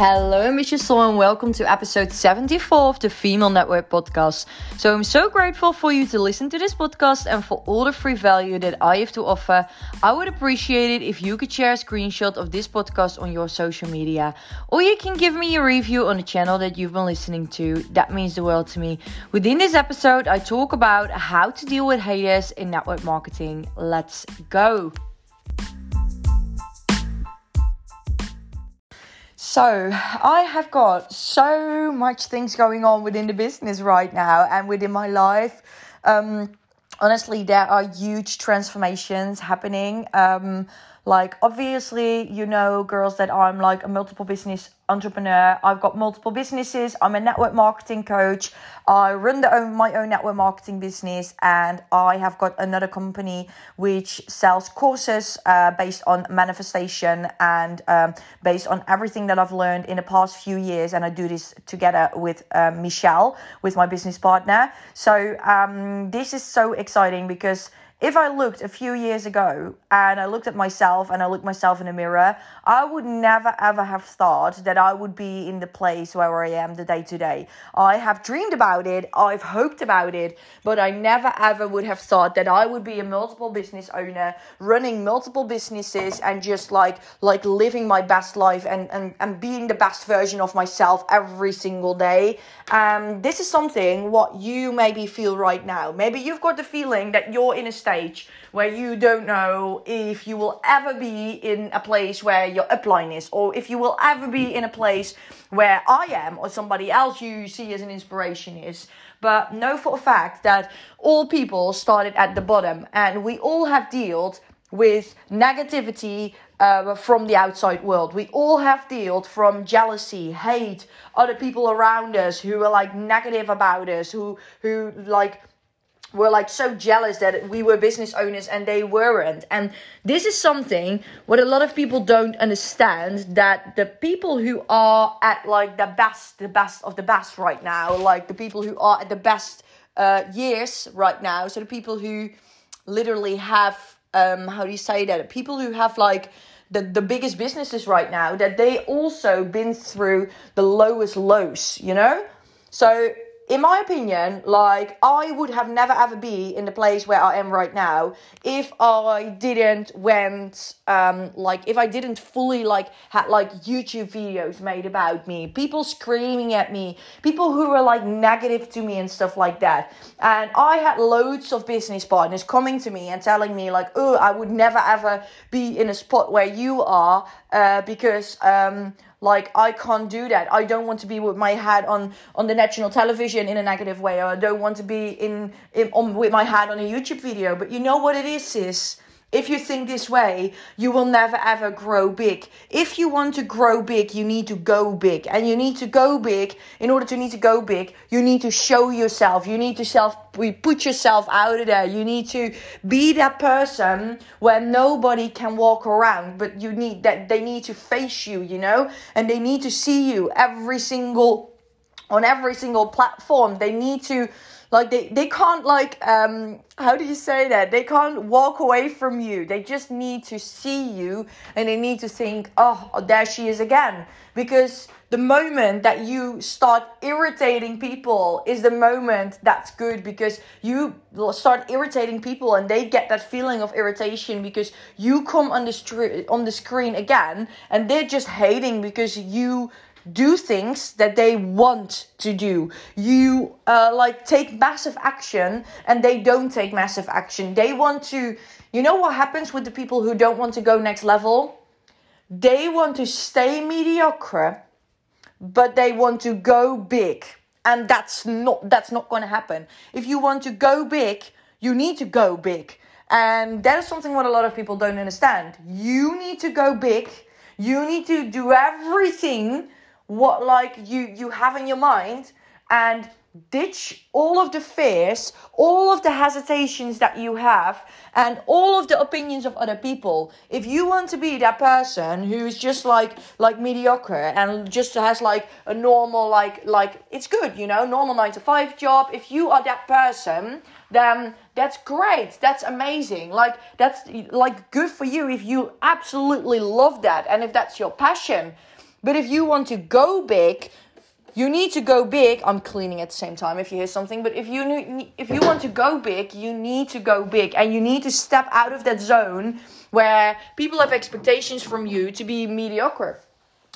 Hello, Mr. Soul, and welcome to episode 74 of the Female Network podcast. So, I'm so grateful for you to listen to this podcast and for all the free value that I have to offer. I would appreciate it if you could share a screenshot of this podcast on your social media, or you can give me a review on the channel that you've been listening to. That means the world to me. Within this episode, I talk about how to deal with haters in network marketing. Let's go. So, I have got so much things going on within the business right now and within my life. Um, honestly, there are huge transformations happening. Um, like, obviously, you know, girls, that I'm like a multiple business entrepreneur. I've got multiple businesses. I'm a network marketing coach. I run the own, my own network marketing business, and I have got another company which sells courses uh, based on manifestation and um, based on everything that I've learned in the past few years. And I do this together with uh, Michelle, with my business partner. So um, this is so exciting because if I looked a few years ago and I looked at myself and I looked myself in the mirror, I would never ever have thought that I would be in the place where I am the day to day. I have dreamed about it, I've hoped about it, but I never ever would have thought that I would be a multiple business owner, running multiple businesses and just like like living my best life and and, and being the best version of myself every single day. Um, this is something what you maybe feel right now. Maybe you've got the feeling that you're in a stage where you don't know if you will ever be in a place where your upline is, or if you will ever be in a place where I am or somebody else you see as an inspiration is. But know for a fact that all people started at the bottom, and we all have dealt with negativity uh, from the outside world. We all have dealt from jealousy, hate, other people around us who are like negative about us, who who like were like so jealous that we were business owners and they weren't. And this is something what a lot of people don't understand that the people who are at like the best, the best of the best right now, like the people who are at the best uh, years right now, so the people who literally have, um, how do you say that? People who have like the, the biggest businesses right now, that they also been through the lowest lows, you know? So in my opinion, like I would have never ever be in the place where I am right now if I didn't went um like if I didn't fully like had like YouTube videos made about me, people screaming at me, people who were like negative to me and stuff like that. And I had loads of business partners coming to me and telling me like, "Oh, I would never ever be in a spot where you are uh, because um like I can't do that. I don't want to be with my head on on the national television in a negative way, or I don't want to be in, in on with my head on a YouTube video. But you know what it is, is if you think this way, you will never ever grow big. If you want to grow big, you need to go big. And you need to go big. In order to need to go big, you need to show yourself. You need to self put yourself out of there. You need to be that person where nobody can walk around, but you need that they need to face you, you know? And they need to see you every single on every single platform. They need to like they, they can't like um how do you say that? They can't walk away from you. They just need to see you and they need to think oh there she is again. Because the moment that you start irritating people is the moment that's good because you start irritating people and they get that feeling of irritation because you come on the street on the screen again and they're just hating because you do things that they want to do. You uh, like take massive action and they don't take massive action. They want to, you know what happens with the people who don't want to go next level? They want to stay mediocre, but they want to go big. And that's not that's not going to happen. If you want to go big, you need to go big. And that is something what a lot of people don't understand. You need to go big. You need to do everything what like you you have in your mind and ditch all of the fears, all of the hesitations that you have, and all of the opinions of other people. If you want to be that person who is just like like mediocre and just has like a normal like like it's good, you know, normal 9 to 5 job, if you are that person, then that's great. That's amazing. Like that's like good for you if you absolutely love that and if that's your passion. But if you want to go big, you need to go big. I'm cleaning at the same time if you hear something, but if you if you want to go big, you need to go big and you need to step out of that zone where people have expectations from you to be mediocre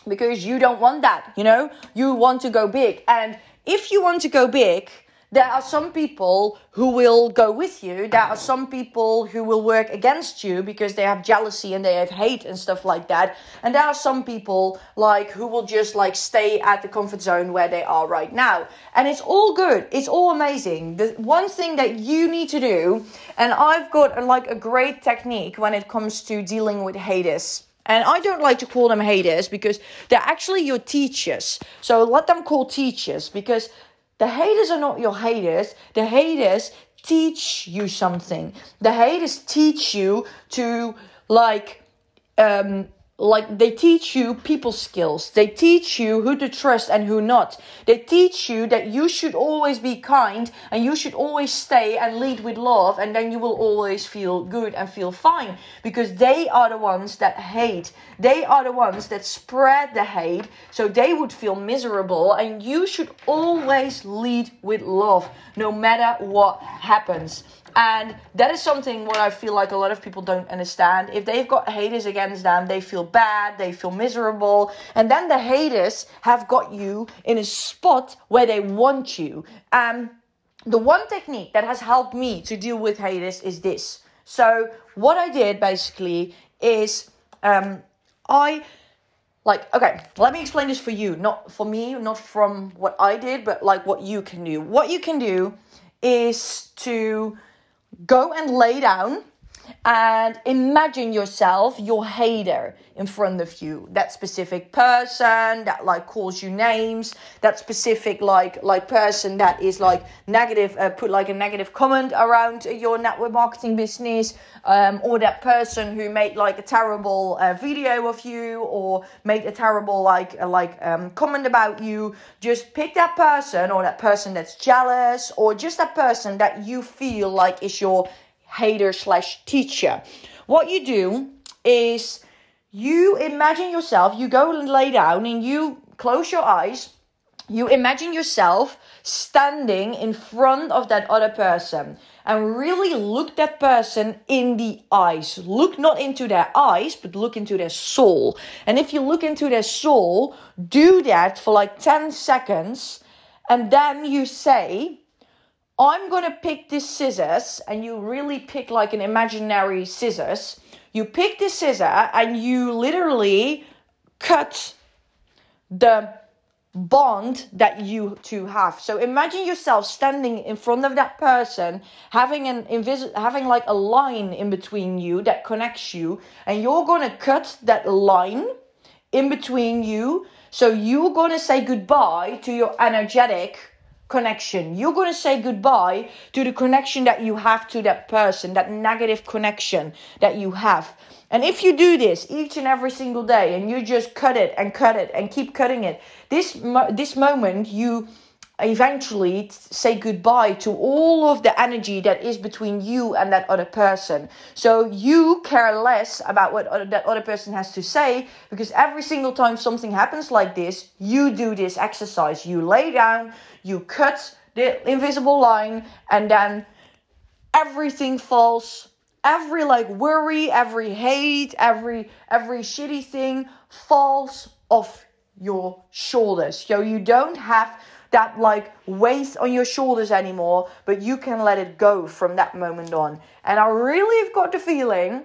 because you don't want that, you know? You want to go big. And if you want to go big, there are some people who will go with you. There are some people who will work against you because they have jealousy and they have hate and stuff like that. And there are some people like who will just like stay at the comfort zone where they are right now. And it's all good. It's all amazing. The one thing that you need to do, and I've got like a great technique when it comes to dealing with haters. And I don't like to call them haters because they're actually your teachers. So let them call teachers because the haters are not your haters. The haters teach you something. The haters teach you to like um like they teach you people skills. They teach you who to trust and who not. They teach you that you should always be kind and you should always stay and lead with love and then you will always feel good and feel fine. Because they are the ones that hate. They are the ones that spread the hate so they would feel miserable and you should always lead with love no matter what happens and that is something what I feel like a lot of people don't understand. If they've got haters against them, they feel bad, they feel miserable. And then the haters have got you in a spot where they want you. And the one technique that has helped me to deal with haters is this. So, what I did basically is um, I like okay let me explain this for you not for me not from what i did but like what you can do what you can do is to go and lay down and imagine yourself your hater in front of you. That specific person that like calls you names. That specific like like person that is like negative uh, put like a negative comment around your network marketing business. Um, or that person who made like a terrible uh, video of you or made a terrible like uh, like um, comment about you. Just pick that person or that person that's jealous or just that person that you feel like is your hater slash teacher. What you do is you imagine yourself, you go and lay down and you close your eyes. You imagine yourself standing in front of that other person and really look that person in the eyes. Look not into their eyes, but look into their soul. And if you look into their soul, do that for like 10 seconds and then you say, I'm going to pick this scissors, and you really pick like an imaginary scissors. You pick this scissor and you literally cut the bond that you two have. So imagine yourself standing in front of that person, having an invis- having like a line in between you that connects you, and you're gonna cut that line in between you. So you're gonna say goodbye to your energetic connection. You're going to say goodbye to the connection that you have to that person, that negative connection that you have. And if you do this each and every single day and you just cut it and cut it and keep cutting it, this this moment you eventually say goodbye to all of the energy that is between you and that other person. So you care less about what other, that other person has to say because every single time something happens like this, you do this exercise. You lay down, you cut the invisible line, and then everything falls. Every like worry, every hate, every every shitty thing falls off your shoulders. So you don't have that like weight on your shoulders anymore, but you can let it go from that moment on. And I really have got the feeling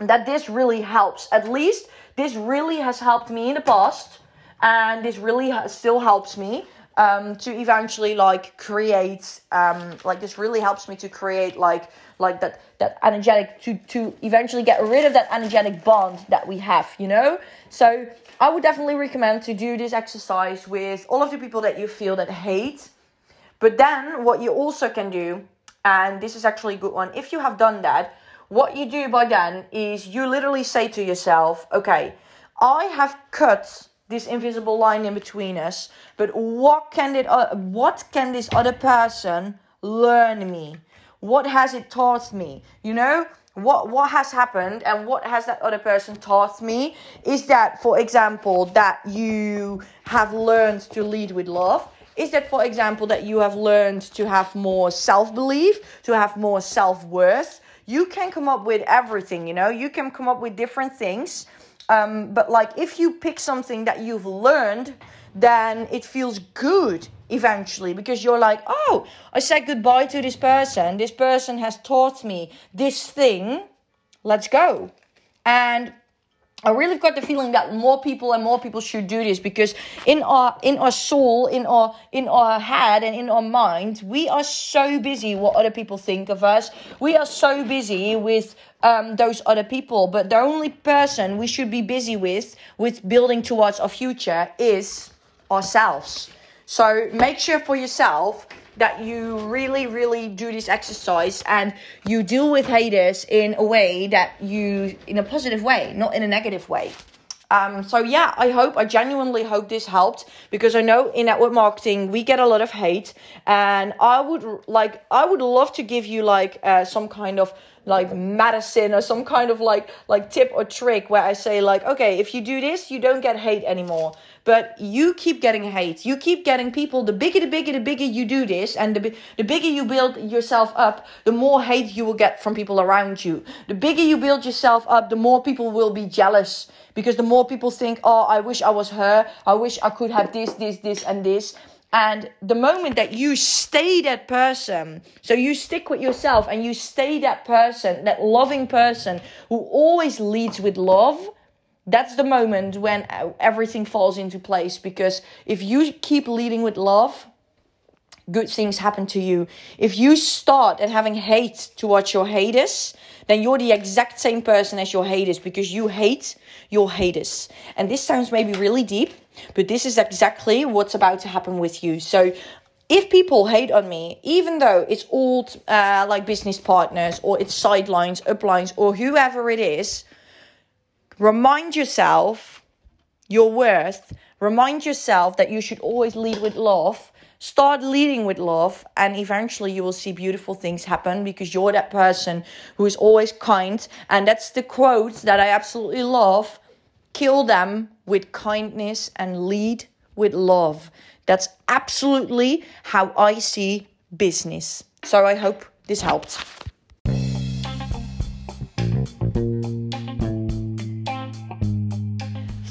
that this really helps. At least this really has helped me in the past, and this really still helps me um, to eventually like create um, like this really helps me to create like like that that energetic to to eventually get rid of that energetic bond that we have you know? So i would definitely recommend to do this exercise with all of the people that you feel that hate. But then what you also can do and this is actually a good one if you have done that what you do by then is you literally say to yourself okay i have cut this invisible line in between us but what can it uh, what can this other person learn me? What has it taught me? You know what what has happened and what has that other person taught me is that for example that you have learned to lead with love. Is that for example that you have learned to have more self-belief to have more self-worth? You can come up with everything you know? You can come up with different things um, but like if you pick something that you've learned then it feels good eventually because you're like, oh, I said goodbye to this person. This person has taught me this thing. Let's go. And I really got the feeling that more people and more people should do this because in our in our soul, in our in our head and in our mind, we are so busy what other people think of us. We are so busy with um, those other people, but the only person we should be busy with with building towards our future is ourselves. So make sure for yourself that you really, really do this exercise and you deal with haters in a way that you, in a positive way, not in a negative way. Um, so yeah, I hope, I genuinely hope this helped because I know in network marketing we get a lot of hate, and I would like, I would love to give you like uh, some kind of like medicine or some kind of like like tip or trick where I say like, okay, if you do this, you don't get hate anymore but you keep getting hate. You keep getting people. The bigger, the bigger, the bigger you do this, and the the bigger you build yourself up, the more hate you will get from people around you. The bigger you build yourself up, the more people will be jealous because the more people think, "Oh, I wish I was her. I wish I could have this, this, this, and this." And the moment that you stay that person, so you stick with yourself and you stay that person, that loving person who always leads with love, that's the moment when everything falls into place. Because if you keep leading with love good things happen to you. If you start at having hate towards your haters then you're the exact same person as your haters because you hate your haters. And this sounds maybe really deep but this is exactly what's about to happen with you so if people hate on me, even though it's all uh, like business partners or it's sidelines, uplines, or whoever it is, Remind yourself your worth. Remind yourself that you should always lead with love. Start leading with love, and eventually you will see beautiful things happen because you're that person who is always kind. And that's the quote that I absolutely love kill them with kindness and lead with love. That's absolutely how I see business. So I hope this helped.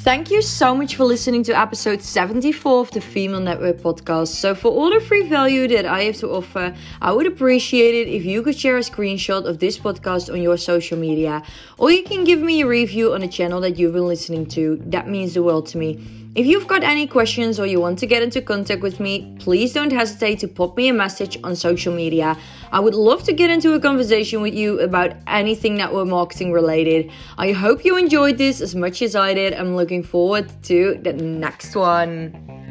Thank you so much for listening to episode 74 of the Female Network podcast. So, for all the free value that I have to offer, I would appreciate it if you could share a screenshot of this podcast on your social media, or you can give me a review on the channel that you've been listening to. That means the world to me. If you've got any questions or you want to get into contact with me, please don't hesitate to pop me a message on social media. I would love to get into a conversation with you about anything network marketing related. I hope you enjoyed this as much as I did. I'm looking forward to the next one.